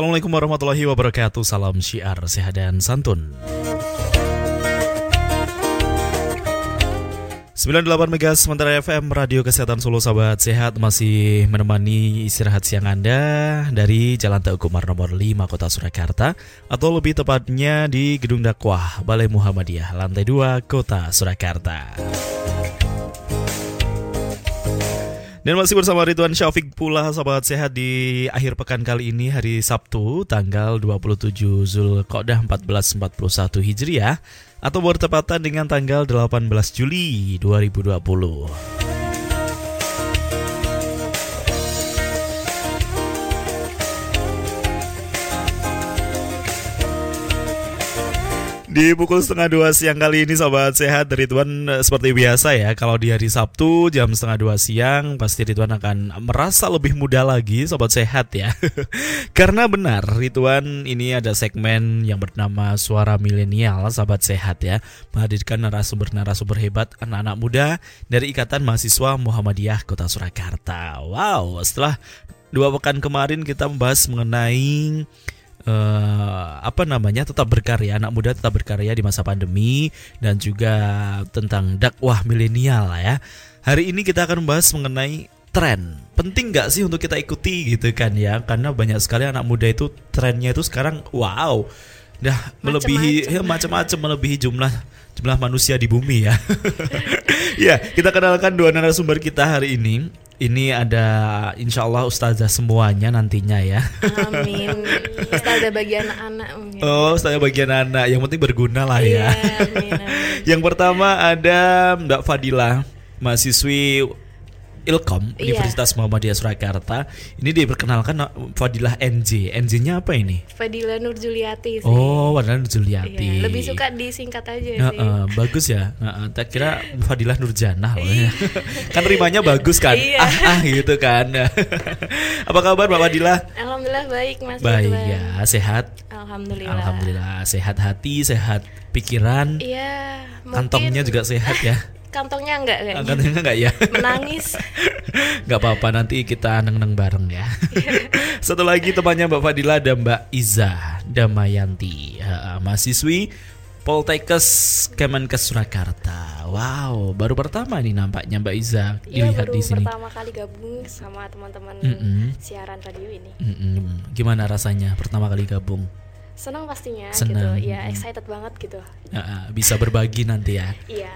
Assalamualaikum warahmatullahi wabarakatuh. Salam syiar sehat dan santun. 98 Mega sementara FM Radio Kesehatan Solo Sahabat Sehat masih menemani istirahat siang Anda dari Jalan Teguh nomor 5 Kota Surakarta atau lebih tepatnya di Gedung Dakwah Balai Muhammadiyah lantai 2 Kota Surakarta. Dan masih bersama Ridwan Syafiq pula sahabat sehat di akhir pekan kali ini hari Sabtu tanggal 27 Zulqa'dah 1441 Hijriah atau bertepatan dengan tanggal 18 Juli 2020. Di pukul setengah dua siang kali ini Sobat Sehat Ridwan eh, seperti biasa ya Kalau di hari Sabtu jam setengah dua siang Pasti Ridwan akan merasa lebih muda lagi Sobat Sehat ya. Karena benar Ridwan ini ada segmen yang bernama Suara Milenial Sobat Sehat ya. Menghadirkan narasumber-narasumber hebat anak-anak muda Dari Ikatan Mahasiswa Muhammadiyah Kota Surakarta. Wow setelah dua pekan kemarin kita membahas mengenai uh, apa namanya tetap berkarya anak muda tetap berkarya di masa pandemi dan juga tentang dakwah milenial lah ya hari ini kita akan membahas mengenai tren penting nggak sih untuk kita ikuti gitu kan ya karena banyak sekali anak muda itu trennya itu sekarang wow dah melebihi ya macam-macam melebihi jumlah jumlah manusia di bumi ya. ya, kita kenalkan dua narasumber kita hari ini. Ini ada insya Allah ustazah semuanya nantinya ya. Amin. Ustazah bagi anak-anak mungkin. Oh, ustazah bagi anak-anak. Yang penting berguna lah ya. Iya, amin, amin. Yang pertama ada Mbak Fadila, mahasiswi Ilkom iya. Universitas Muhammadiyah Surakarta. Ini diperkenalkan Fadilah NJ. NJ-nya apa ini? Fadilah Nur Juliati sih. Oh, Fadilah Nur Juliati. Iya, lebih suka disingkat aja sih. Uh, bagus ya. Uh, tak kira Fadilah Nur Janah loh. Ya. kan rimanya bagus kan? Iya. Ah, ah gitu kan. apa kabar Mbak Fadilah? Alhamdulillah baik Mas. Baik ya, sehat. Alhamdulillah. Alhamdulillah sehat hati, sehat pikiran. Iya. Kantongnya juga sehat ya kantongnya enggak kayaknya. Kantongnya enggak ya? Menangis. enggak apa-apa nanti kita neng-neng bareng ya. Satu lagi temannya Mbak Fadila dan Mbak Iza Damayanti, mahasiswi Poltekkes Kemenkes Surakarta. Wow, baru pertama nih nampaknya Mbak Iza ya, dilihat di sini. pertama kali gabung sama teman-teman mm -mm. siaran radio ini. Mm -mm. Gimana rasanya pertama kali gabung? Senang pastinya senang. gitu ya excited banget gitu. Uh, bisa berbagi nanti ya. Iya.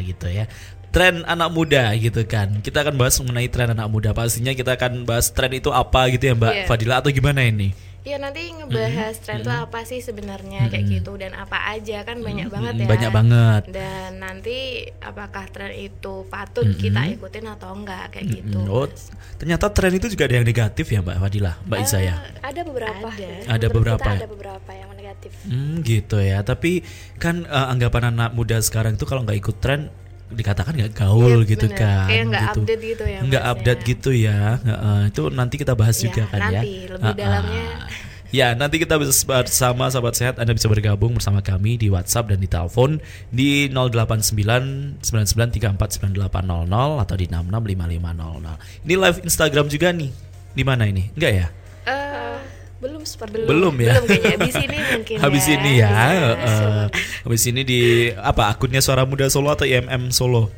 Gitu ya. Tren anak muda gitu kan. Kita akan bahas mengenai tren anak muda. Pastinya kita akan bahas tren itu apa gitu ya mbak yeah. Fadila atau gimana ini Ya nanti ngebahas mm-hmm. tren itu mm-hmm. apa sih sebenarnya mm-hmm. kayak gitu dan apa aja kan banyak mm-hmm. banget ya. Banyak banget. Dan nanti apakah tren itu patut mm-hmm. kita ikutin atau enggak kayak mm-hmm. gitu. Oh, ternyata tren itu juga ada yang negatif ya Mbak Fadila, Mbak uh, Isa ya. Ada beberapa. Ada, ada beberapa. Kita ada beberapa yang negatif. Hmm, gitu ya. Tapi kan uh, anggapan anak muda sekarang itu kalau nggak ikut tren dikatakan nggak gaul ya, gitu bener. kan kayak nggak gitu. update gitu ya nggak update ya. gitu ya uh, itu nanti kita bahas ya, juga kan nanti, ya nanti lebih uh, dalamnya Ya, nanti kita bersama sahabat sehat Anda bisa bergabung bersama kami di WhatsApp dan di telepon di 089 atau di 665500. Ini live Instagram juga nih. Di mana ini? Enggak ya? Uh, belum seperti belum. Belum ya. Belum kayaknya. Habis ini mungkin Habis ya. ini ya. Uh, habis ini di apa akunnya Suara Muda Solo atau IMM Solo?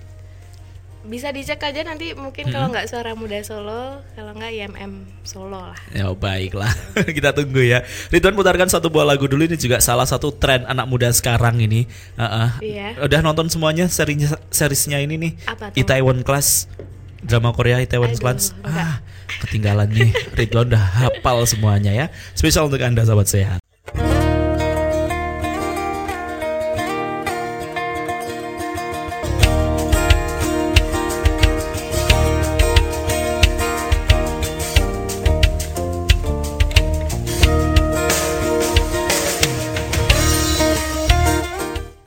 bisa dicek aja nanti mungkin hmm. kalau nggak suara muda Solo kalau nggak IMM Solo lah ya baiklah kita tunggu ya Ridwan putarkan satu buah lagu dulu ini juga salah satu tren anak muda sekarang ini uh -uh. Iya. udah nonton semuanya serinya serisnya ini nih Apa tuh? Itaewon Class drama Korea Itaewon Class ah ketinggalan nih. Ridwan udah hafal semuanya ya. Spesial untuk anda sahabat sehat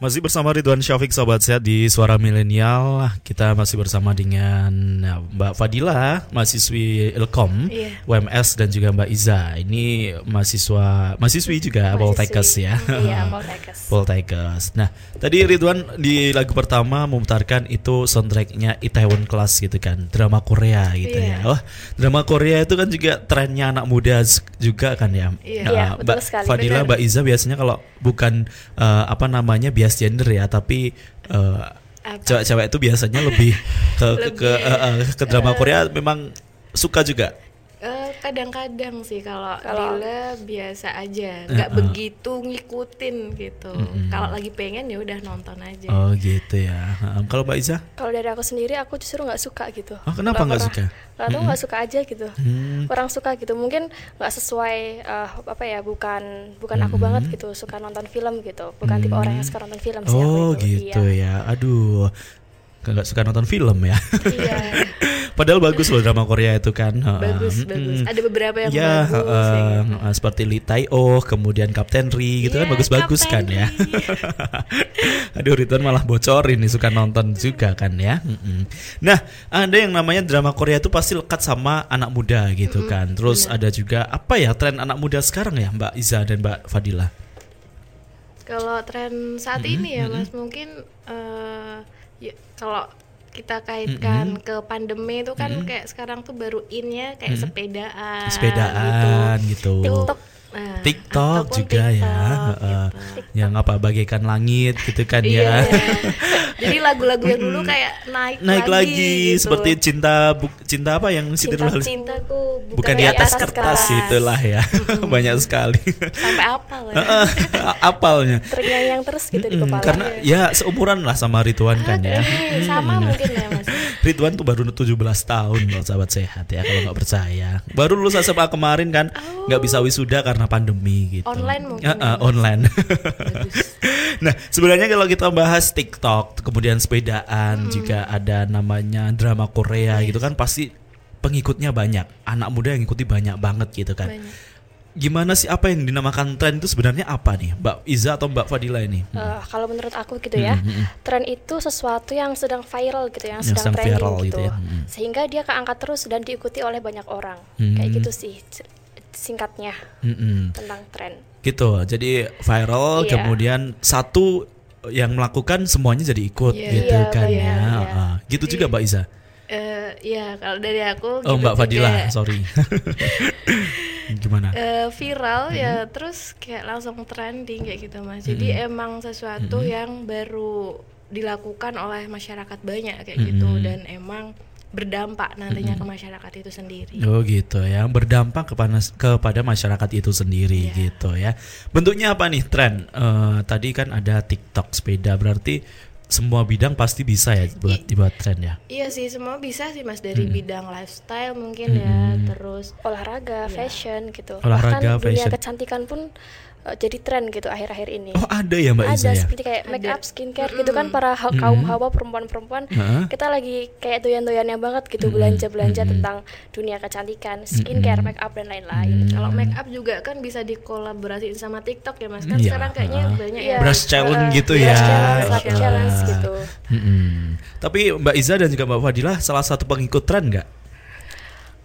Masih bersama Ridwan Syafiq Sobat Sehat di Suara Milenial Kita masih bersama dengan ya, Mbak Fadila Mahasiswi Ilkom Iya. UMS dan juga Mbak Iza Ini mahasiswa Mahasiswi juga Poltekkes ya Iya, Poltekkes. Poltekkes Nah tadi Ridwan di lagu pertama memutarkan itu soundtracknya Itaewon Class gitu kan Drama Korea gitu ya Iya. Wah drama Korea itu kan juga trennya anak muda juga kan ya Iya. Nah, Iya, betul Mbak sekali. Fadila Benar. Mbak Iza biasanya kalau bukan eh, apa namanya bias gender ya, tapi Apa? cewek-cewek itu biasanya lebih ke ke, ke, Lebih, eh, eh, ke drama Korea memang suka juga. Eh, kadang-kadang sih kalau Lila biasa aja, nggak begitu ngikutin gitu. Kalau lagi pengen ya udah nonton aja. Oh gitu ya. Kalau Mbak Iza? Kalau dari aku sendiri, aku justru nggak suka gitu. Oh, kenapa nggak suka? Nggak tahu nggak suka aja gitu. Hmm. Kurang suka gitu. Mungkin nggak sesuai eh, apa ya? Bukan bukan aku banget gitu. Suka nonton film gitu. Bukan tipe orang yang suka nonton film sih Oh gitu ya. Aduh. Nggak suka nonton film ya. Iya, Padahal bagus loh drama Korea itu kan. Heeh. bagus Mm-mm. bagus. Ada beberapa yang ya, bagus. ya gitu. heeh, seperti Lee Tae Oh, kemudian Kapten Ri gitu kan Iya, bagus-bagus kan ya. Aduh, Ridwan malah bocorin nih suka nonton juga kan ya. Nah, ada yang namanya drama Korea itu pasti lekat sama anak muda gitu kan. Terus ada juga apa ya tren anak muda sekarang ya, Mbak Iza dan Mbak Fadila. Kalau tren saat ini ya Mas mungkin eh ya, kalau kita kaitkan ke pandemi itu kan kayak sekarang tuh baru innya kayak sepedaan. Sepedaan gitu. TikTok. Nah, TikTok juga ya, TikTok heeh. gitu. Yang apa bagaikan langit gitu kan Iya. ya. Jadi lagu-lagu yang dulu kayak naik, Naik lagi, gitu. seperti cinta bu- cinta apa yang Siti Cinta Nurhaliza- cintaku bukan di atas kertas itulah ya. Banyak sekali. sampai apa ya? Apalnya. Terngiang terus gitu di kepala. karena ya seumuran lah sama Ridwan kan ya. Sama mungkin ya Mas. Ridwan tuh baru 17 tahun loh sahabat sehat ya kalau nggak percaya. Baru lulus SMA kemarin kan nggak bisa wisuda karena pandemi gitu. Online mungkin Ya, ya, eh, Mas. online. nah sebenarnya kalau kita bahas TikTok, kemudian sepedaan juga ada namanya drama Korea gitu kan pasti pengikutnya banyak. Anak muda yang ngikuti banyak banget gitu kan. Banyak. Gimana sih apa yang dinamakan tren itu sebenarnya apa nih, Mbak Iza atau Mbak Fadila ini? Eh, kalau menurut aku gitu ya, tren itu sesuatu yang sedang viral gitu, yang Yang sedang sedang trending viral gitu, gitu ya, mm. sehingga dia keangkat terus dan diikuti oleh banyak orang, Mm. kayak gitu sih singkatnya Mm-mm. tentang tren. gitu jadi viral Iya. kemudian satu yang melakukan semuanya jadi ikut Iya. gitu Iya, kan benar, ya iya. Ah, gitu juga mbak Iza Eh, ya kalau dari aku oh gitu mbak Fadila juga. sorry gimana Eh, viral ya Mm-hmm. terus kayak langsung trending kayak gitu mas jadi emang sesuatu Mm-hmm. yang baru dilakukan oleh masyarakat banyak kayak gitu Mm-hmm. dan emang berdampak nantinya ke masyarakat itu sendiri Oh gitu ya, berdampak kepada kepada masyarakat itu sendiri Iya. gitu ya. Bentuknya apa nih tren? Eh, tadi kan ada TikTok sepeda, berarti semua bidang pasti bisa ya buat dibuat tren ya. iya sih semua bisa sih mas dari Mm-hmm. bidang lifestyle mungkin ya terus Olahraga, Iya. fashion gitu, Olahraga, bahkan dunia fashion. kecantikan pun eh, jadi tren gitu akhir-akhir ini. Oh ada ya mbak Iza ada ya? seperti kayak make up, skincare gitu kan para ha- kaum hawa perempuan-perempuan Heeh. kita lagi kayak doyan-doyannya banget gitu belanja-belanja tentang dunia kecantikan, skincare, make up dan lain-lain. kalau make up juga kan bisa dikolaborasiin sama TikTok ya mas kan Iya, sekarang kayaknya banyak Iya. ya Brush challenge Eh, gitu brush ya. challenge, lap Ah. challenge gitu. Mm-mm. Tapi Mbak Iza dan juga Mbak Fadila salah satu pengikut tren nggak?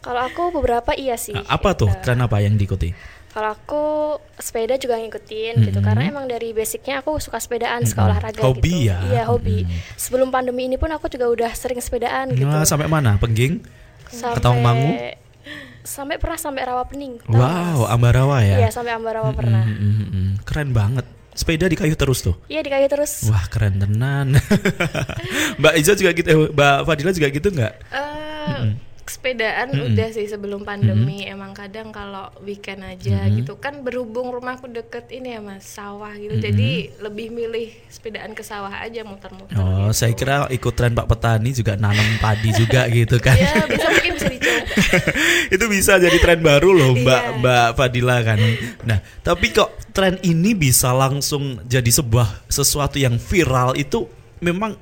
Kalau aku beberapa iya sih. Apa tuh Eh, tren apa yang diikuti? Kalau aku sepeda juga ngikutin gitu karena emang dari basicnya aku suka sepedaan, suka olahraga Hobi gitu. ya? Iya, hobi. Sebelum pandemi ini pun aku juga udah sering sepedaan gitu. Nah, sampai mana? Pengging? Sampai Ketawangmangu? Sampai pernah sampai Rawapening. tahu nggak, Wow, Mas? Ambarawa ya? Iya, sampai Ambarawa pernah. Mm, mm, mm. Keren banget. Sepeda di kayu terus tuh. Iya, di kayu terus. Wah, keren tenan. Mbak Iza juga gitu, eh, Mbak Fadila juga gitu nggak? Eh, sepedaan udah sih sebelum pandemi emang kadang kalau weekend aja gitu kan berhubung rumahku deket ini ya mas sawah gitu jadi lebih milih sepedaan ke sawah aja muter-muter Oh, gitu. saya kira ikut tren Pak Petani juga nanam padi juga gitu kan. ya bisa mungkin bisa dicoba itu bisa jadi tren baru loh Mbak Iya. Mbak Fadila kan. Nah, tapi kok tren ini bisa langsung jadi sebuah sesuatu yang viral itu memang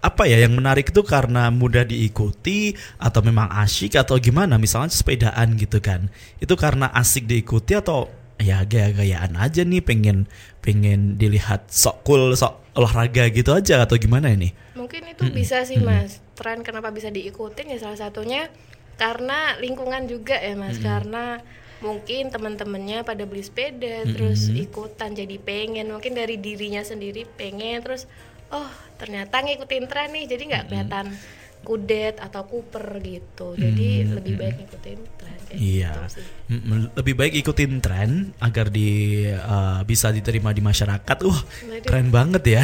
apa ya yang menarik itu karena mudah diikuti atau memang asyik atau gimana. Misalnya sepedaan gitu kan. Itu karena asik diikuti atau ya gaya-gayaan aja nih pengen pengen dilihat sok cool sok olahraga gitu aja atau gimana ini? Mungkin itu bisa sih mas. Tren kenapa bisa diikutin ya salah satunya karena lingkungan juga ya mas. Karena mungkin teman-temannya pada beli sepeda terus ikutan jadi pengen. Mungkin dari dirinya sendiri pengen terus oh ternyata ngikutin tren nih jadi nggak kelihatan kudet atau kuper gitu jadi lebih baik ngikutin tren kayak Iya, gitu sih. Lebih baik ikutin tren agar di uh, bisa diterima di masyarakat. Wah, Waduh. keren banget ya.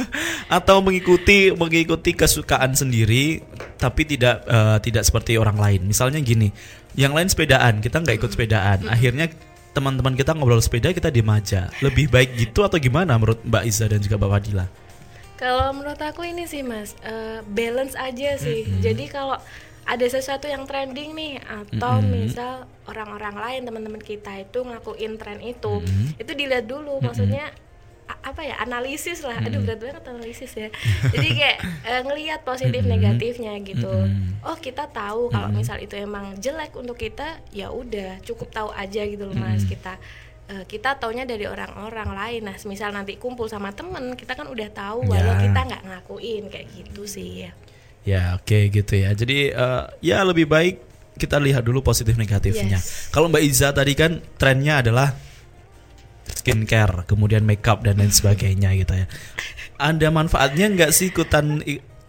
Atau mengikuti mengikuti kesukaan sendiri, tapi tidak uh, tidak seperti orang lain. Misalnya gini, yang lain sepedaan, kita nggak ikut sepedaan. Akhirnya teman-teman kita ngobrol sepeda, kita diem aja. Lebih baik gitu atau gimana menurut Mbak Iza dan juga Mbak Fadila? Kalau menurut aku ini sih mas eh, balance aja sih. Jadi kalau ada sesuatu yang trending nih atau misal orang-orang lain teman-teman kita itu ngelakuin tren itu, itu dilihat dulu. Maksudnya apa ya analisis lah. Aduh berat banget analisis ya. Jadi kayak eh, ngelihat positif negatifnya gitu. Oh kita tahu kalau misal itu emang jelek untuk kita, ya udah cukup tahu aja gitu loh mas kita eh, kita taunya dari orang-orang lain. Nah, misal nanti kumpul sama temen, kita kan udah tahu walau Ya. kita nggak ngakuin kayak gitu sih ya. Ya oke gitu ya. Jadi eh, ya lebih baik kita lihat dulu positif negatifnya. Yes. Kalau Mbak Iza tadi kan trennya adalah skincare, kemudian makeup dan lain sebagainya gitu ya. Ada manfaatnya nggak sih ikutan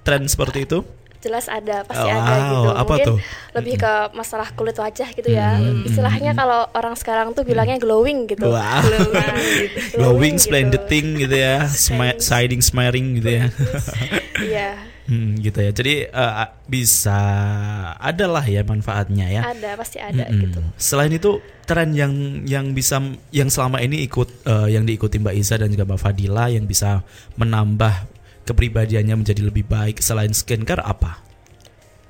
tren seperti itu? Jelas ada pasti Wow, ada gitu apa mungkin tuh? lebih ke masalah kulit wajah gitu ya istilahnya kalau orang sekarang tuh bilangnya glowing gitu Wah. Glowing gitu. Glowing, gitu. splendid thing gitu ya, Smi- shining, smiling gitu ya. iya Hmm, gitu ya. Jadi eh, bisa adalah ya manfaatnya ya. ada pasti ada Mm-mm. gitu Selain itu tren yang yang bisa yang selama ini ikut eh, yang diikuti Mbak Isa dan juga Mbak Fadila yang bisa menambah kepribadiannya menjadi lebih baik selain skincare apa?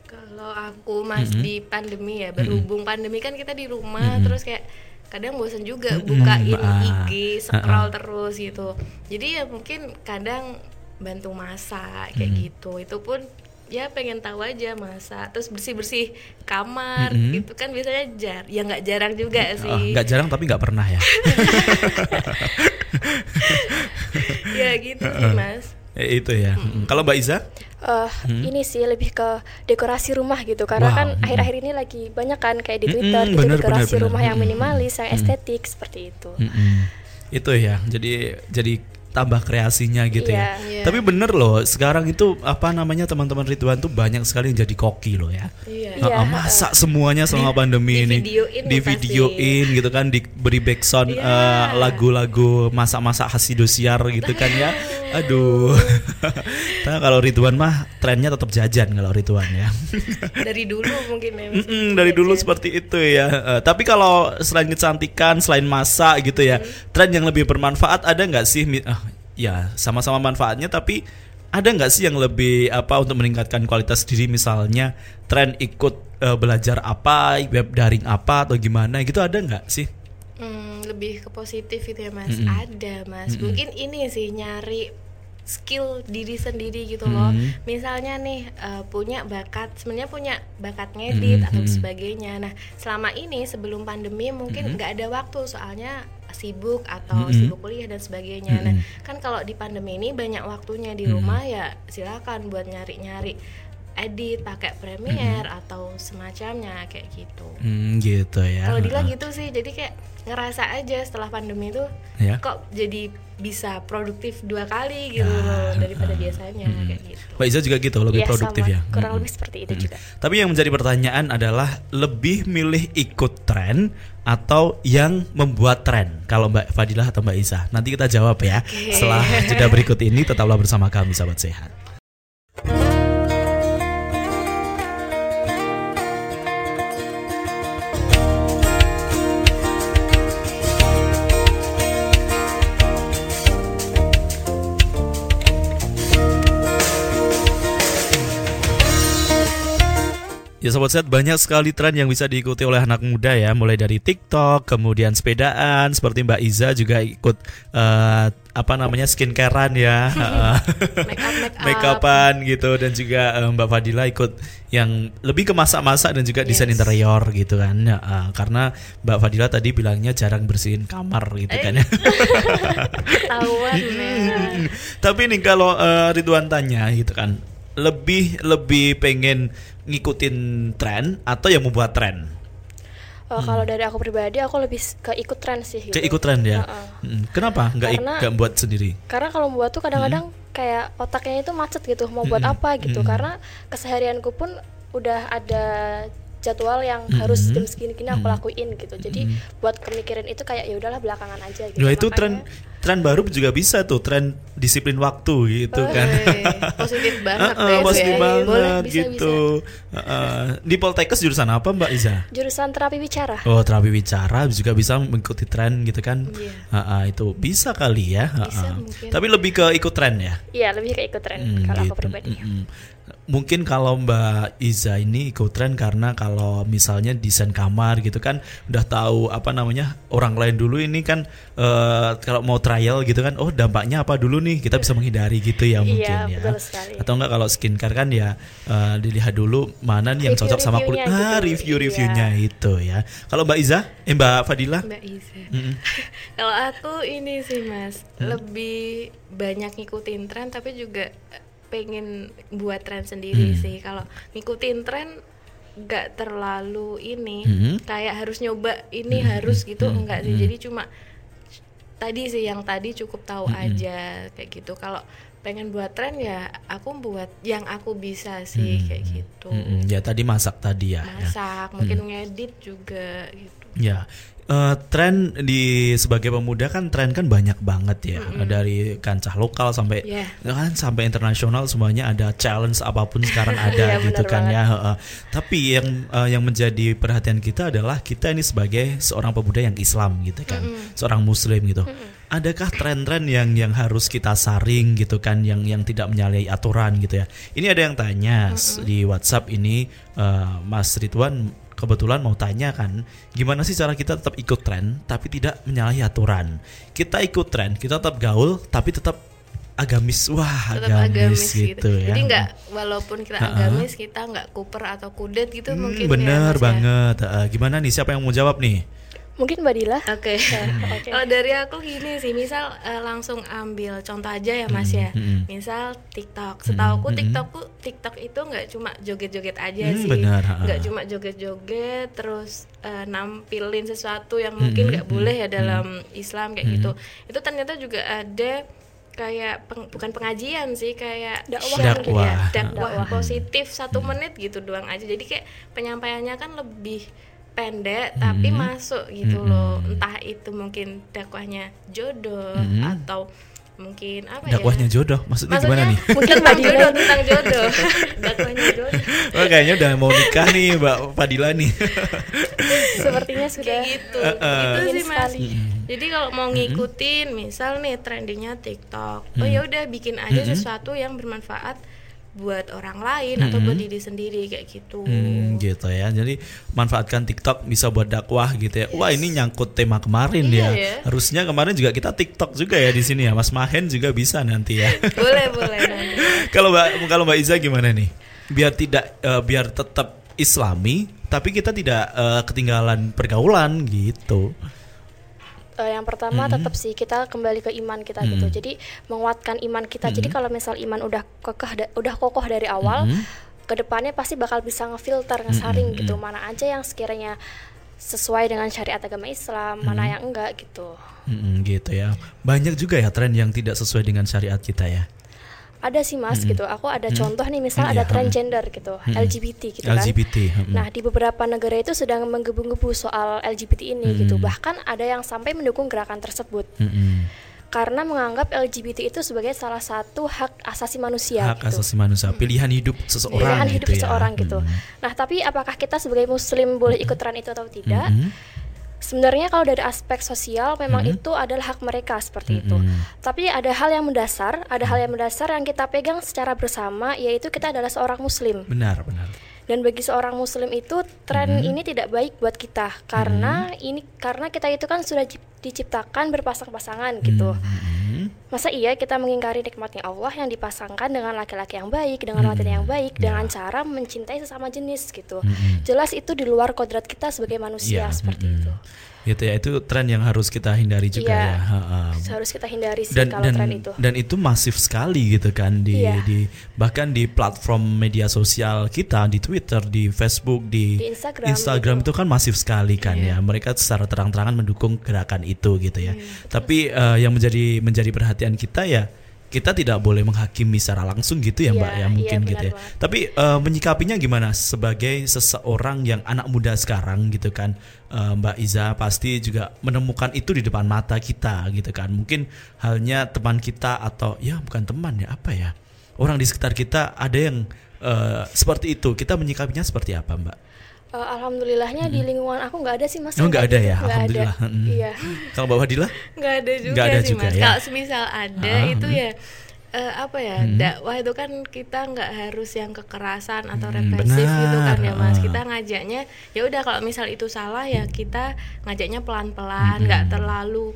Kalau aku mas di pandemi ya, berhubung pandemi kan kita di rumah terus kayak kadang bosan juga bukain Ah. IG, scroll terus gitu. Jadi ya mungkin kadang bantu masak kayak gitu. Itu pun ya pengen tahu aja masak terus bersih bersih kamar gitu kan biasanya jar ya nggak jarang juga Oh, sih nggak jarang tapi nggak pernah ya. ya gitu sih mas itu ya. Mm. Kalau Mbak Iza? Eh, ini sih lebih ke dekorasi rumah gitu karena Wow, kan mm. akhir-akhir ini lagi banyak kan kayak di Twitter gitu bener, dekorasi bener, bener. rumah yang minimalis, yang estetik seperti itu. Mm-mm. Itu ya. Jadi jadi tambah kreasinya gitu ya. Iya. Iya. Tapi bener loh, sekarang itu apa namanya teman-teman Ridwan tuh banyak sekali yang jadi koki loh ya. iya Iya, Heeh, masak semuanya selama pandemi ini divideoin di pasti. videoin gitu kan diberi backsound Iya. eh, lagu-lagu masak-masak khas Indosiar gitu kan ya aduh. Nah, kalau Ridwan mah trennya tetap jajan kalau Ridwan ya. Dari dulu mungkin ya Mas. Mm-mm, dari dulu seperti itu ya. Eh, tapi kalau selain kecantikan selain masak gitu ya tren yang lebih bermanfaat ada nggak sih? Ah, ya sama-sama manfaatnya tapi ada nggak sih yang lebih apa untuk meningkatkan kualitas diri? Misalnya tren ikut eh, belajar apa web daring apa atau gimana? Gitu ada nggak sih Hmm, lebih ke positif itu ya mas. Ada mas. Mungkin ini sih nyari skill diri sendiri gitu loh. Misalnya nih eh, punya bakat sebenarnya punya bakat ngedit atau sebagainya. Nah selama ini sebelum pandemi mungkin nggak ada waktu. Soalnya sibuk atau sibuk kuliah dan sebagainya. Nah kan kalau di pandemi ini banyak waktunya di rumah ya silakan buat nyari-nyari edit pakai Premiere atau semacamnya kayak gitu. Hmm, gitu ya. Kalau Dila gitu sih, jadi kayak ngerasa aja setelah pandemi itu Ya. kok jadi bisa produktif dua kali gitu Ah, loh daripada biasanya kayak gitu. Mbak Iza juga gitu lebih Iya, produktif sama. ya Kurang Mm-mm. lebih seperti itu juga. Tapi yang menjadi pertanyaan adalah lebih milih ikut tren atau yang membuat tren? Kalau Mbak Fadilah atau Mbak Isa? Nanti kita jawab ya. Setelah jeda berikut ini tetaplah bersama kami sahabat sehat. Ya sobat sehat banyak sekali tren yang bisa diikuti oleh anak muda ya mulai dari TikTok kemudian sepedaan seperti Mbak Iza juga ikut uh, apa namanya skincarean ya make up make up make upan gitu dan juga uh, Mbak Fadila ikut yang lebih ke masak-masak dan juga desain Yes. interior gitu kan ya, uh, karena Mbak Fadila tadi bilangnya jarang bersihin kamar gitu kan ya. ya. Tapi nih kalau uh, Ridwan tanya gitu kan, lebih lebih pengen ngikutin tren atau yang membuat tren? Oh, kalau dari aku pribadi aku lebih ke ikut tren sih gitu. Kayak ikut tren ya. Mm, Kenapa nggak Karena- nggak buat sendiri? Karena kalau buat tuh kadang-kadang kayak otaknya itu macet gitu mau buat Mm-mm. apa gitu. Mm-mm. Karena keseharianku pun udah ada jadwal yang Mm-mm. harus jam segini-gini aku Mm-mm. lakuin gitu. Jadi buat kemikirin itu kayak ya udahlah belakangan aja gitu. Nah itu tren Makanya- tren baru juga bisa tuh tren disiplin waktu gitu kan. Positif banget deh positif ya. banget Boleh, bisa, gitu. Heeh. Di Poltekkes jurusan apa Mbak Iza? jurusan terapi bicara. Oh terapi bicara juga bisa mengikuti tren gitu kan? Iya. Heeh, itu bisa kali ya. Bisa heeh. mungkin. Tapi lebih ke ikut tren ya. Iya, lebih ke ikut tren Hmm, kalau gitu. aku pribadi. Mm-mm. Mungkin kalau Mbak Iza ini ikut tren karena kalau misalnya desain kamar gitu kan udah tahu apa namanya orang lain dulu ini kan eh, kalau mau trial gitu kan oh dampaknya apa dulu nih kita bisa menghindari gitu ya mungkin Iya, ya betul sekali. atau enggak kalau skincare kan ya eh, dilihat dulu mana nih yang cocok sama kulit Review-reviewnya ah gitu. review-reviewnya Iya. itu ya kalau Mbak Iza eh Mbak Fadila Mbak Iza. Mm-mm. Kalau aku ini sih Mas, Hmm? lebih banyak ngikutin tren tapi juga pengen buat tren sendiri Hmm. sih. Kalau ngikutin tren nggak terlalu ini Hmm. kayak harus nyoba ini Hmm. harus gitu Hmm. enggak sih. Hmm. Jadi cuma tadi sih yang tadi cukup tahu Hmm. aja kayak gitu. Kalau pengen buat tren ya aku buat yang aku bisa sih Hmm. kayak gitu. Mm-mm. ya tadi masak tadi ya, ya. Masak, mungkin ngedit juga gitu. Ya, eh, tren di sebagai pemuda kan tren kan banyak banget ya dari kancah lokal sampai Iya. ya kan sampai internasional semuanya ada challenge apa pun sekarang ada Iya, gitu kan banget. ya. heeh. Tapi yang eh, yang menjadi perhatian kita adalah kita ini sebagai seorang pemuda yang Islam gitu kan, seorang Muslim gitu. Adakah tren-tren yang yang harus kita saring gitu kan, yang yang tidak menyalahi aturan gitu ya? Ini ada yang tanya s- di WhatsApp ini eh, Mas Ridwan kebetulan mau tanya kan gimana sih cara kita tetap ikut tren tapi tidak menyalahi aturan? Kita ikut tren kita tetap gaul tapi tetap agamis. Wah tetap agamis, agamis, gitu, ya. Jadi nggak walaupun kita Ha-ha. agamis kita nggak kuper atau kudet gitu Hmm, mungkin bener ya, Mas, ya. banget. Eh, gimana nih? Siapa yang mau jawab nih Mungkin Mbak Dila. Oke. Oke. Kalau dari aku gini sih, misal eh, langsung ambil contoh aja ya Mas ya. hmm. Misal TikTok. Setauku Hmm, hmm. TikTokku TikTok itu nggak cuma joget-joget aja Hmm, sih. Nggak cuma joget-joget terus eh, nampilin sesuatu yang mungkin Hmm, nggak hmm, boleh ya dalam Islam kayak Hmm. gitu. Itu ternyata juga ada kayak peng- bukan pengajian sih kayak Dakwah gitu ya. Dakwah. dakwah positif satu Hmm. menit gitu doang aja jadi kayak penyampaiannya kan lebih pendek tapi Hmm. masuk gitu Hmm. loh entah itu mungkin dakwahnya jodoh Hmm. atau mungkin apa dakwahnya ya jodoh maksudnya, gimana nih Mungkin tentang Mbak Dila jodoh tentang jodoh dakwahnya jodoh oh, kayaknya udah mau nikah nih Mbak Fadila nih Sepertinya sudah kayak gitu Eh, eh. itu sih mas sekali. jadi kalau mau ngikutin misal nih trendingnya TikTok oh Mm. ya udah bikin aja Mm-mm. sesuatu yang bermanfaat buat orang lain atau buat diri sendiri kayak gitu Hmm, gitu ya. Jadi manfaatkan TikTok bisa buat dakwah gitu ya. Wah, ini nyangkut tema kemarin Iya ya. ya. Harusnya kemarin juga kita TikTok juga ya di sini ya. Mas Mahen juga bisa nanti ya. boleh boleh kalau Mbak kalau Mbak Iza gimana nih? Biar tidak eh, biar tetap Islami tapi kita tidak eh, ketinggalan pergaulan gitu. Eh, yang pertama Mm-mm. tetap sih kita kembali ke iman kita Mm. gitu. Jadi menguatkan iman kita. Jadi Mm. kalau misal iman udah kokoh da- udah kokoh dari awal, Mm. ke depannya pasti bakal bisa ngefilter, ngesaring Mm-mm, gitu. mm. Mana aja yang sekiranya sesuai dengan syariat agama Islam, mana yang enggak gitu. Mm-mm, gitu ya. Banyak juga ya tren yang tidak sesuai dengan syariat kita ya. Ada sih Mas Mm-mm. gitu. Aku ada Mm. contoh nih misal Mm, ada iya, transgender gitu, Mm-mm. LGBT gitu kan. LGBT. mm-mm. Nah, di beberapa negara itu sedang menggebu-gebu soal LGBT ini gitu. Mm. Bahkan ada yang sampai mendukung gerakan tersebut Mm-mm. karena menganggap LGBT itu sebagai salah satu hak asasi manusia Hak gitu. asasi manusia, pilihan hidup seseorang Pilihan gitu hidup ya. seseorang gitu. Mm. Nah, tapi apakah kita sebagai muslim boleh ikut tren itu atau tidak? Mm-mm. Sebenarnya kalau dari aspek sosial memang Mm. itu adalah hak mereka seperti itu. Mm-mm. Tapi ada hal yang mendasar, ada hal yang mendasar yang kita pegang secara bersama yaitu kita adalah seorang muslim. Benar, benar. Dan bagi seorang muslim itu tren ini tidak baik buat kita karena ini karena kita itu kan sudah cip- diciptakan berpasang-pasangan gitu. Masa iya kita mengingkari nikmatnya Allah yang dipasangkan dengan laki-laki yang baik, dengan wanita yang baik, dengan cara mencintai sesama jenis gitu. Jelas itu di luar kodrat kita sebagai manusia Iya, seperti mm-mm. itu. Gitu ya, itu tren yang harus kita hindari juga Iya. ya. Ha-ha. Harus kita hindari sih dan kalau dan tren itu. dan itu masif sekali gitu kan di Iya. di bahkan di platform media sosial kita di Twitter di Facebook di, Di Instagram gitu. itu kan masif sekali kan ya mereka secara terang-terangan mendukung gerakan itu gitu ya tapi eh, yang menjadi menjadi perhatian kita ya kita tidak boleh menghakimi secara langsung gitu ya Iya, mbak ya iya, mungkin gitu benar ya. Banget. tapi eh, menyikapinya gimana? Sebagai seseorang yang anak muda sekarang gitu kan Eh, Mbak Iza pasti juga menemukan itu di depan mata kita gitu kan. Mungkin halnya teman kita atau ya bukan teman ya apa ya? Orang di sekitar kita ada yang eh, seperti itu. Kita menyikapinya seperti apa Mbak? Eh, alhamdulillahnya di lingkungan aku nggak ada sih mas. Oh, nggak ada ya? Ada. Alhamdulillah. Mm. Iya. Kalau Mbak Fadila? nggak ada juga Nggak ada sih juga mas ya? kalau semisal ada Ah, itu hmm. ya eh, apa ya dakwah itu kan kita nggak harus yang kekerasan atau Hmm, represif gitu kan ya mas benar. kita ngajaknya ya udah kalau misal itu salah ya kita ngajaknya pelan pelan nggak terlalu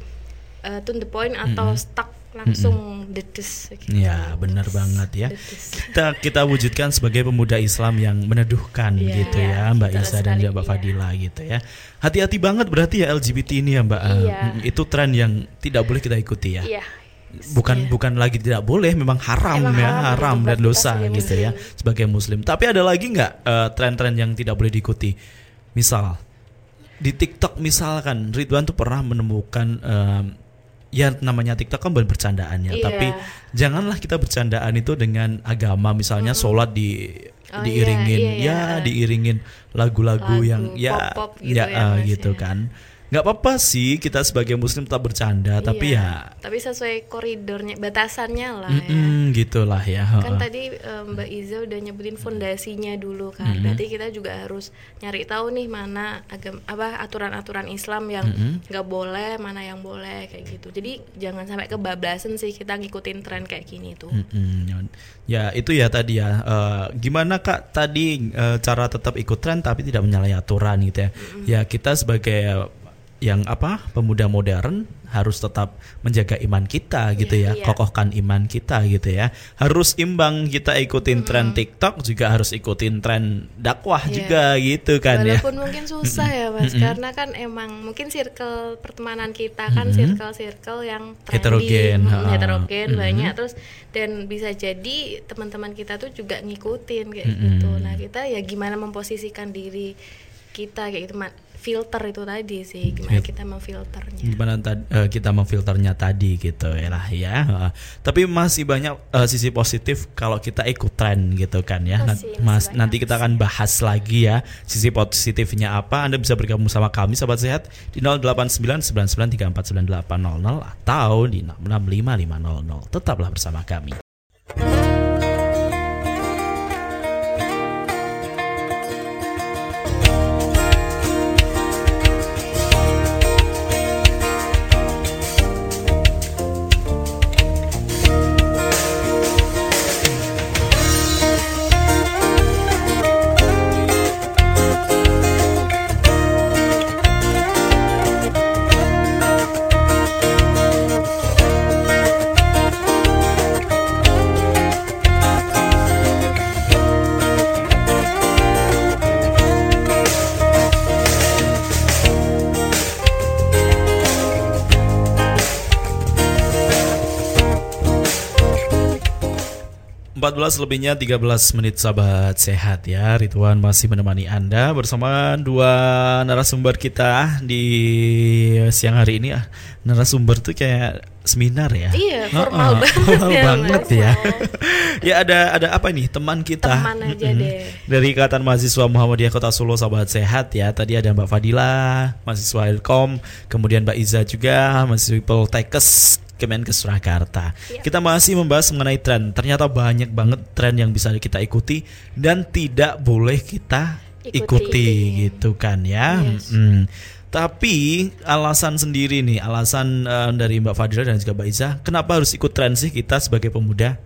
eh, to the point atau stuck langsung dedes gitu. Ya benar banget ya. Dedes. Kita kita wujudkan sebagai pemuda Islam yang meneduhkan Iya, gitu ya Mbak Isa dan juga Mbak iya. Fadila gitu ya. Hati-hati banget berarti ya LGBT ini ya Mbak. Iya. Mm, Itu tren yang tidak boleh kita ikuti ya. Iya. bukan bukan lagi tidak boleh memang haram Emang ya haram, dan dosa gitu ya muslim. sebagai muslim tapi ada lagi nggak eh, tren-tren yang tidak boleh diikuti misal di TikTok misalkan Ridwan tuh pernah menemukan em, ya namanya TikTok kan bukan bercandaan ya Iya. tapi janganlah kita bercandaan itu dengan agama misalnya sholat di Oh, diiringin iya, iya, ya iya. diiringin lagu-lagu Lagu yang ya pop-pop gitu ya, ya, eh, gitu ya. kan nggak apa-apa sih kita sebagai muslim tetap bercanda tapi Iya, ya tapi sesuai koridornya batasannya lah ya Mm-mm, gitulah ya. kan tadi eh, Mbak Iza udah nyebutin fondasinya dulu kan Mm-hmm. berarti kita juga harus nyari tahu nih mana agam apa aturan-aturan Islam yang nggak boleh mana yang boleh kayak gitu jadi jangan sampai kebablasan sih kita ngikutin tren kayak gini tuh Mm-mm. Ya itu ya tadi ya. Eh, gimana kak tadi eh, cara tetap ikut tren tapi tidak menyalahi aturan gitu ya. Ya kita sebagai yang apa pemuda modern harus tetap menjaga iman kita gitu ya, Iya, iya. kokohkan iman kita gitu ya. Harus imbang kita ikutin tren TikTok juga harus ikutin tren dakwah Iya. juga gitu kan ya. walaupun mungkin susah ya mas karena kan emang mungkin circle pertemanan kita kan circle-circle yang trendy, Heterogen, mm, ha-ha. heterogen Mm-mm. banyak terus dan bisa jadi teman-teman kita tuh juga ngikutin kayak gitu nah kita ya gimana memposisikan diri kita kayak gitu filter itu tadi sih gimana kita memfilternya. Gimana eh, kita memfilternya tadi gitu ya lah ya. Heeh. tapi masih banyak eh, sisi positif kalau kita ikut tren gitu kan ya. Masih- masih mas nanti kita akan bahas lagi ya sisi positifnya apa. Anda bisa bergabung sama kami sahabat sehat di 089993498000 atau di 665500 tetaplah bersama kami Empat belas lebihnya 13 menit sahabat. Sehat ya Ridwan masih menemani Anda bersama dua narasumber kita di siang hari ini. Ah narasumber tuh kayak seminar ya? Iya, formal banget formal ya, banget Mas. ya ya ada ada apa nih teman kita. Teman aja Mm-mm. deh. dari Ikatan Mahasiswa Muhammadiyah Kota Solo Sahabat Sehat ya. Tadi ada Mbak Fadila mahasiswa Ilkom kemudian Mbak Iza juga mahasiswa Poltekkes Kemenkes Surakarta. Iya. Kita masih membahas mengenai tren. Ternyata banyak banget tren yang bisa kita ikuti dan tidak boleh kita ikuti, Ikuti. gitu kan ya. Yes. Mm. Tapi alasan sendiri nih, alasan eh, dari Mbak Fadila dan juga Mbak Iza, kenapa harus ikut tren sih kita sebagai pemuda?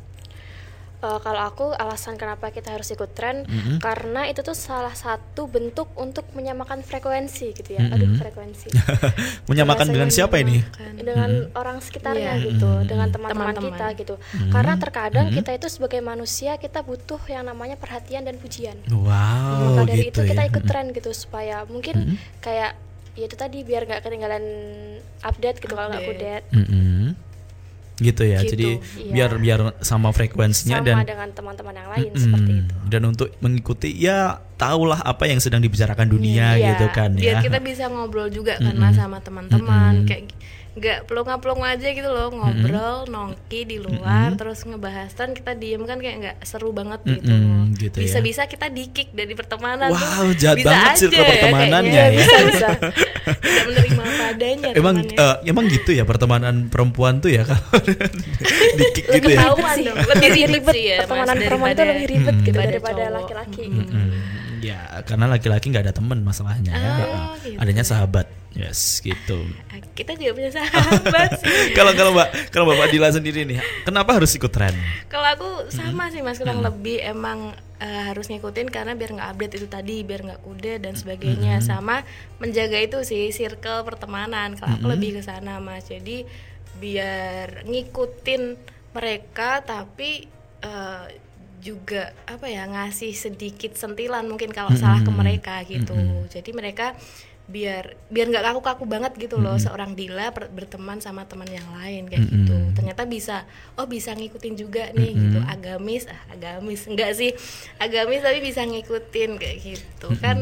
Uh, kalau aku alasan kenapa kita harus ikut tren mm-hmm. karena itu tuh salah satu bentuk untuk menyamakan frekuensi gitu ya. Mm-hmm. Aduh frekuensi. menyamakan dengan siapa ini? Dengan mm-hmm. orang sekitarnya yeah. gitu, mm-hmm. dengan teman-teman kita gitu. Mm-hmm. Karena terkadang mm-hmm. kita itu sebagai manusia kita butuh yang namanya perhatian dan pujian. Wow. Maka dari gitu itu ya? kita ikut tren gitu supaya mungkin mm-hmm. kayak ya itu tadi biar nggak ketinggalan update gitu kalau nggak update. Mm-hmm gitu ya gitu, jadi iya. biar biar sama frekuensinya sama dan dengan teman-teman yang lain mm, seperti itu dan untuk mengikuti ya tahulah apa yang sedang dibicarakan dunia iya, gitu kan biar ya kita bisa ngobrol juga kan mm -hmm. sama teman-teman mm -hmm. kayak nggak pelung-pelung aja gitu loh ngobrol mm -hmm. nongki di luar mm -hmm. terus ngebahas kan kita diem kan kayak nggak seru banget gitu, mm -hmm, gitu bisa-bisa ya. kita dikick dari pertemanan wow tuh. jahat bisa banget sih ya, pertemanannya ya, bisa bisa. Tidak menerima padanya emang uh, emang gitu ya pertemanan perempuan tuh ya kalau dikick gitu ya? lebih ribet. ya pertemanan perempuan itu lebih ribet gitu daripada laki-laki. Gitu ya karena laki-laki nggak ada temen masalahnya ya. oh, gitu. adanya sahabat yes gitu kita juga punya sahabat kalau kalau mbak kalau mbak Dila sendiri nih kenapa harus ikut tren kalau aku sama hmm. sih mas kurang hmm. lebih emang uh, harus ngikutin karena biar nggak update itu tadi biar nggak kuda dan sebagainya hmm. sama menjaga itu sih circle pertemanan kalau hmm. aku lebih ke sana mas jadi biar ngikutin mereka tapi uh, juga apa ya ngasih sedikit sentilan mungkin kalau mm -hmm. salah ke mereka gitu. Mm -hmm. Jadi mereka biar biar nggak kaku-kaku banget gitu loh mm -hmm. seorang Dila berteman sama teman yang lain kayak mm -hmm. gitu. Ternyata bisa oh bisa ngikutin juga nih mm -hmm. gitu. Agamis ah agamis enggak sih. Agamis tapi bisa ngikutin kayak gitu. Mm -hmm. Kan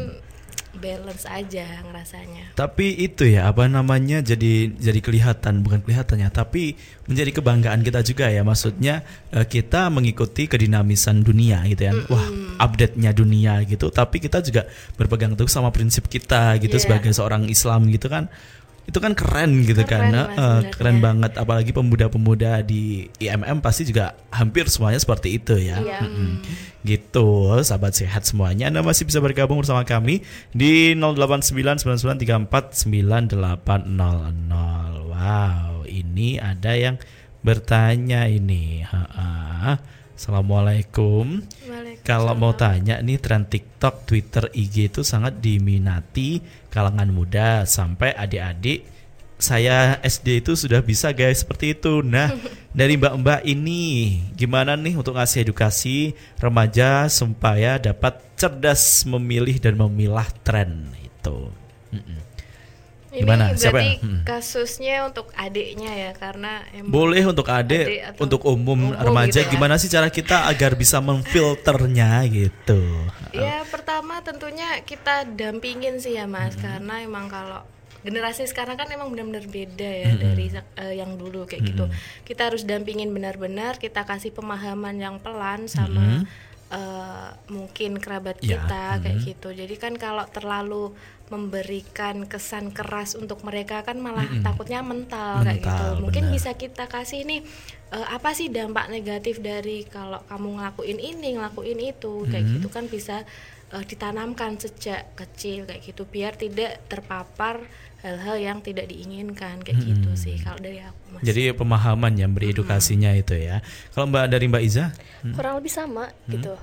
balance aja ngerasanya. Tapi itu ya apa namanya jadi jadi kelihatan bukan kelihatannya tapi menjadi kebanggaan kita juga ya maksudnya eh, kita mengikuti kedinamisan dunia gitu ya. Mm -hmm. Wah, update-nya dunia gitu tapi kita juga berpegang teguh sama prinsip kita gitu yeah. sebagai seorang Islam gitu kan itu kan keren gitu keren, kan mas, uh, keren banget apalagi pemuda-pemuda di IMM pasti juga hampir semuanya seperti itu ya iya. mm-hmm. gitu sahabat sehat semuanya anda masih bisa bergabung bersama kami di 0899349800 wow ini ada yang bertanya ini ha -ha. Assalamualaikum. Kalau mau tanya nih tren TikTok, Twitter, IG itu sangat diminati kalangan muda sampai adik-adik saya SD itu sudah bisa guys seperti itu. Nah, dari mbak-mbak ini gimana nih untuk ngasih edukasi remaja supaya dapat cerdas memilih dan memilah tren itu. Mm -mm. Ini Gimana? Siapa yang? Hmm. kasusnya untuk adiknya ya karena emang boleh untuk adik, adik untuk umum, umum remaja gitu ya. gimana sih cara kita agar bisa memfilternya gitu? Ya pertama tentunya kita dampingin sih ya mas hmm. karena emang kalau generasi sekarang kan emang benar-benar beda ya hmm. dari uh, yang dulu kayak gitu. hmm. gitu. Kita harus dampingin benar-benar kita kasih pemahaman yang pelan sama hmm. uh, mungkin kerabat ya. kita kayak hmm. gitu. Jadi kan kalau terlalu memberikan kesan keras untuk mereka kan malah mm -hmm. takutnya mental, mental kayak gitu. Mungkin bener. bisa kita kasih nih uh, apa sih dampak negatif dari kalau kamu ngelakuin ini, ngelakuin itu kayak mm -hmm. gitu kan bisa uh, ditanamkan sejak kecil kayak gitu biar tidak terpapar hal-hal yang tidak diinginkan kayak hmm. gitu sih kalau dari aku mas. Jadi pemahaman yang beredukasinya hmm. itu ya. Kalau Mbak dari Mbak Iza? Hmm. Kurang lebih sama hmm. gitu.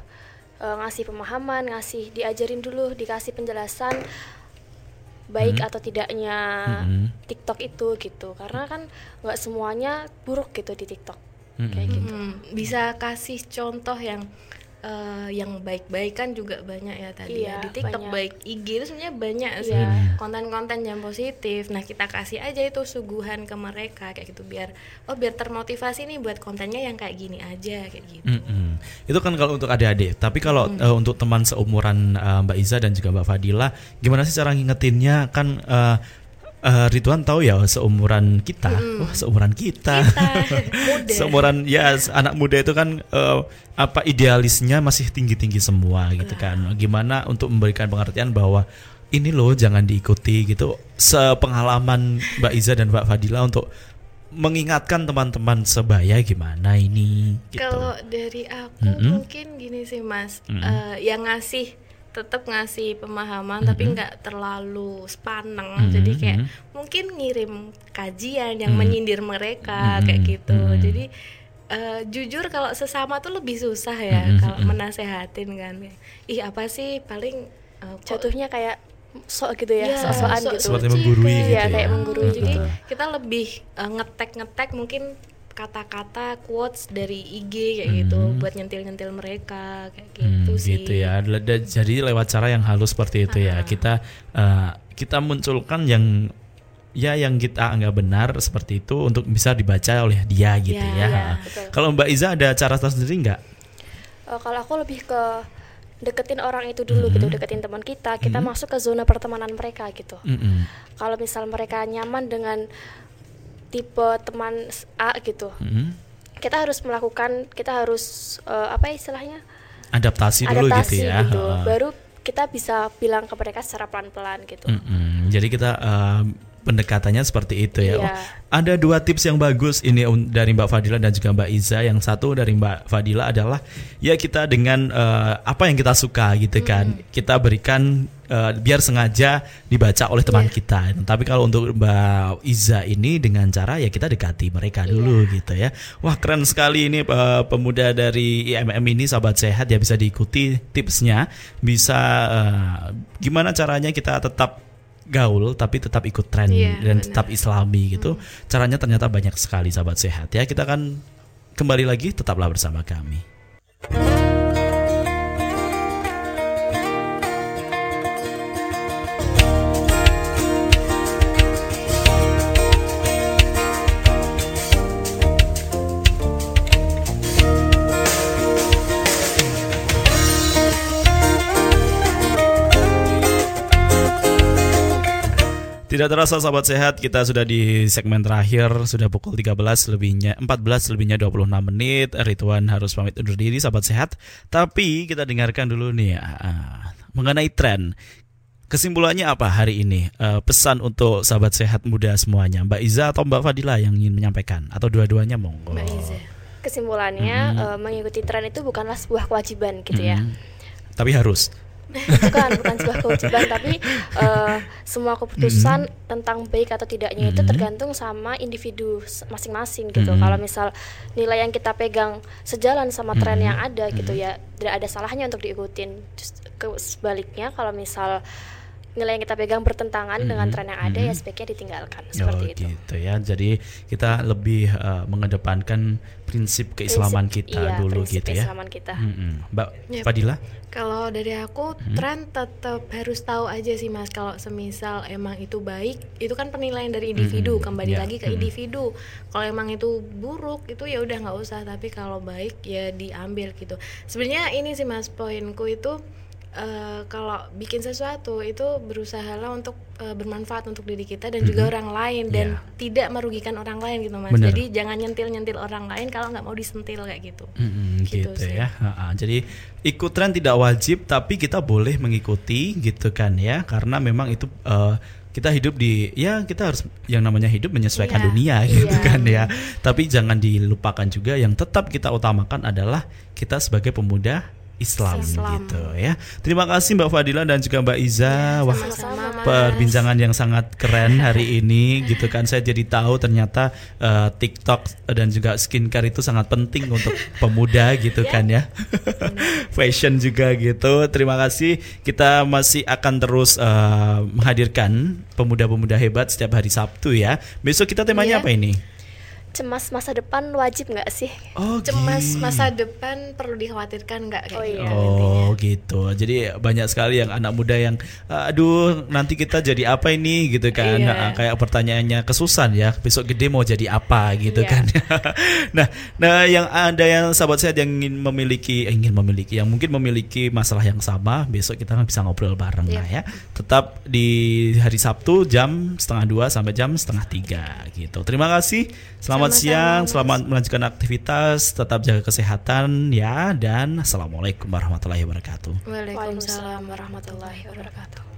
Uh, ngasih pemahaman, ngasih diajarin dulu, dikasih penjelasan baik hmm. atau tidaknya hmm. TikTok itu gitu karena kan nggak semuanya buruk gitu di TikTok hmm. kayak gitu hmm. bisa kasih contoh yang uh, yang baik-baik kan juga banyak ya tadi ya. iya, ya. di TikTok banyak. baik IG itu sebenarnya banyak iya. sih konten-konten yang positif. Nah kita kasih aja itu suguhan ke mereka kayak gitu biar oh biar termotivasi nih buat kontennya yang kayak gini aja kayak gitu. Mm -hmm. Itu kan kalau untuk adik-adik. Tapi kalau mm. uh, untuk teman seumuran uh, Mbak Iza dan juga Mbak Fadila, gimana sih cara ngingetinnya kan uh, uh, Ridwan tahu ya seumuran kita, hmm. wah seumuran kita, kita seumuran ya anak muda itu kan uh, apa idealisnya masih tinggi tinggi semua gitu kan. Gimana untuk memberikan pengertian bahwa ini loh jangan diikuti gitu. Sepengalaman Mbak Iza dan Mbak Fadila untuk mengingatkan teman-teman sebaya gimana ini. Gitu. Kalau dari aku mm -hmm. mungkin gini sih Mas, mm -hmm. uh, yang ngasih tetap ngasih pemahaman mm -hmm. tapi nggak terlalu sepaneng mm -hmm. jadi kayak mm -hmm. mungkin ngirim kajian yang mm -hmm. menyindir mereka mm -hmm. kayak gitu mm -hmm. jadi uh, jujur kalau sesama tuh lebih susah ya mm -hmm. kalau menasehatin kan ih apa sih paling uh, jatuhnya kayak sok gitu ya, ya sosokan so, gitu. Seperti menggurui gitu ya. kayak menggurui Jadi gitu. kita lebih uh, ngetek-ngetek mungkin kata-kata quotes dari IG kayak gitu hmm. gitu buat nyentil-nyentil mereka kayak gitu hmm, sih. Gitu ya. Jadi lewat cara yang halus seperti itu -huh. ya. Kita uh, kita munculkan yang ya yang kita anggap benar seperti itu untuk bisa dibaca oleh dia gitu ya. ya. ya kalau Mbak Iza ada cara tersendiri nggak? Uh, kalau aku lebih ke deketin orang itu dulu mm -hmm. gitu deketin teman kita kita mm -hmm. masuk ke zona pertemanan mereka gitu mm -hmm. kalau misal mereka nyaman dengan tipe teman A gitu mm -hmm. kita harus melakukan kita harus uh, apa istilahnya adaptasi dulu gitu adaptasi gitu ya gitu. baru kita bisa bilang ke mereka secara pelan-pelan gitu mm -hmm. jadi kita uh, pendekatannya seperti itu ya. Iya. Oh, ada dua tips yang bagus ini dari Mbak Fadila dan juga Mbak Iza. Yang satu dari Mbak Fadila adalah ya kita dengan uh, apa yang kita suka gitu kan. Hmm. Kita berikan uh, biar sengaja dibaca oleh teman yeah. kita. Tapi kalau untuk Mbak Iza ini dengan cara ya kita dekati mereka iya. dulu yeah. gitu ya. Wah keren sekali ini uh, pemuda dari IMM ini sahabat sehat ya bisa diikuti tipsnya. Bisa uh, gimana caranya kita tetap gaul tapi tetap ikut tren yeah, dan benar. tetap islami gitu. Hmm. Caranya ternyata banyak sekali sahabat sehat ya. Kita akan kembali lagi tetaplah bersama kami. Tidak terasa sahabat sehat, kita sudah di segmen terakhir, sudah pukul 13 lebihnya 14 lebihnya 26 menit. Rituan harus pamit undur diri sahabat sehat, tapi kita dengarkan dulu nih uh, mengenai tren. Kesimpulannya apa hari ini? Uh, pesan untuk sahabat sehat muda semuanya, Mbak Iza atau Mbak Fadila yang ingin menyampaikan atau dua-duanya monggo. Mbak Iza. Kesimpulannya mm -hmm. uh, mengikuti tren itu bukanlah sebuah kewajiban gitu mm -hmm. ya. Tapi harus bukan bukan sebuah kewajiban tapi uh, semua keputusan mm. tentang baik atau tidaknya mm. itu tergantung sama individu masing-masing gitu mm. kalau misal nilai yang kita pegang sejalan sama tren mm. yang ada gitu ya tidak ada salahnya untuk diikutin sebaliknya kalau misal nilai yang kita pegang bertentangan mm-hmm. dengan tren yang ada mm-hmm. ya sebaiknya ditinggalkan seperti oh, itu. gitu ya. Jadi kita lebih uh, mengedepankan prinsip keislaman prinsip, kita iya, dulu gitu ya. keislaman kita. Mm-hmm. Mbak yep. Fadila? Kalau dari aku mm-hmm. tren tetap harus tahu aja sih Mas kalau semisal emang itu baik, itu kan penilaian dari individu, mm-hmm. kembali yeah. lagi ke mm-hmm. individu. Kalau emang itu buruk itu ya udah nggak usah, tapi kalau baik ya diambil gitu. Sebenarnya ini sih Mas poinku itu uh, kalau bikin sesuatu itu berusaha lah untuk uh, bermanfaat untuk diri kita dan mm -hmm. juga orang lain dan yeah. tidak merugikan orang lain gitu mas. Bener. Jadi jangan nyentil nyentil orang lain kalau nggak mau disentil kayak gitu. Mm -hmm, gitu, gitu ya. Ha -ha. Jadi ikut tren tidak wajib tapi kita boleh mengikuti gitu kan ya karena memang itu uh, kita hidup di ya kita harus yang namanya hidup menyesuaikan yeah, dunia gitu yeah. kan ya. Tapi jangan dilupakan juga yang tetap kita utamakan adalah kita sebagai pemuda Islam, Islam gitu ya. Terima kasih Mbak Fadila dan juga Mbak Iza. Ya, Wah, sama -sama, perbincangan yang sangat keren hari ini gitu kan. Saya jadi tahu ternyata uh, TikTok dan juga skincare itu sangat penting untuk pemuda gitu ya. kan ya. Fashion juga gitu. Terima kasih. Kita masih akan terus uh, menghadirkan pemuda-pemuda hebat setiap hari Sabtu ya. Besok kita temanya ya. apa ini? Cemas masa depan wajib nggak sih? Oh, cemas masa depan perlu dikhawatirkan nggak oh, gitu? Iya. Oh gitu. Jadi banyak sekali yang anak muda yang aduh nanti kita jadi apa ini gitu kan? Iya. Nah, kayak pertanyaannya kesusahan ya. Besok gede mau jadi apa gitu iya. kan? nah, nah yang ada yang sahabat saya yang ingin memiliki eh, ingin memiliki yang mungkin memiliki masalah yang sama, besok kita bisa ngobrol bareng iya. lah ya. Tetap di hari Sabtu jam setengah dua sampai jam setengah tiga gitu. Terima kasih. Selamat Selamat siang, selamat melanjutkan aktivitas, tetap jaga kesehatan ya dan assalamualaikum warahmatullahi wabarakatuh. Waalaikumsalam warahmatullahi wabarakatuh.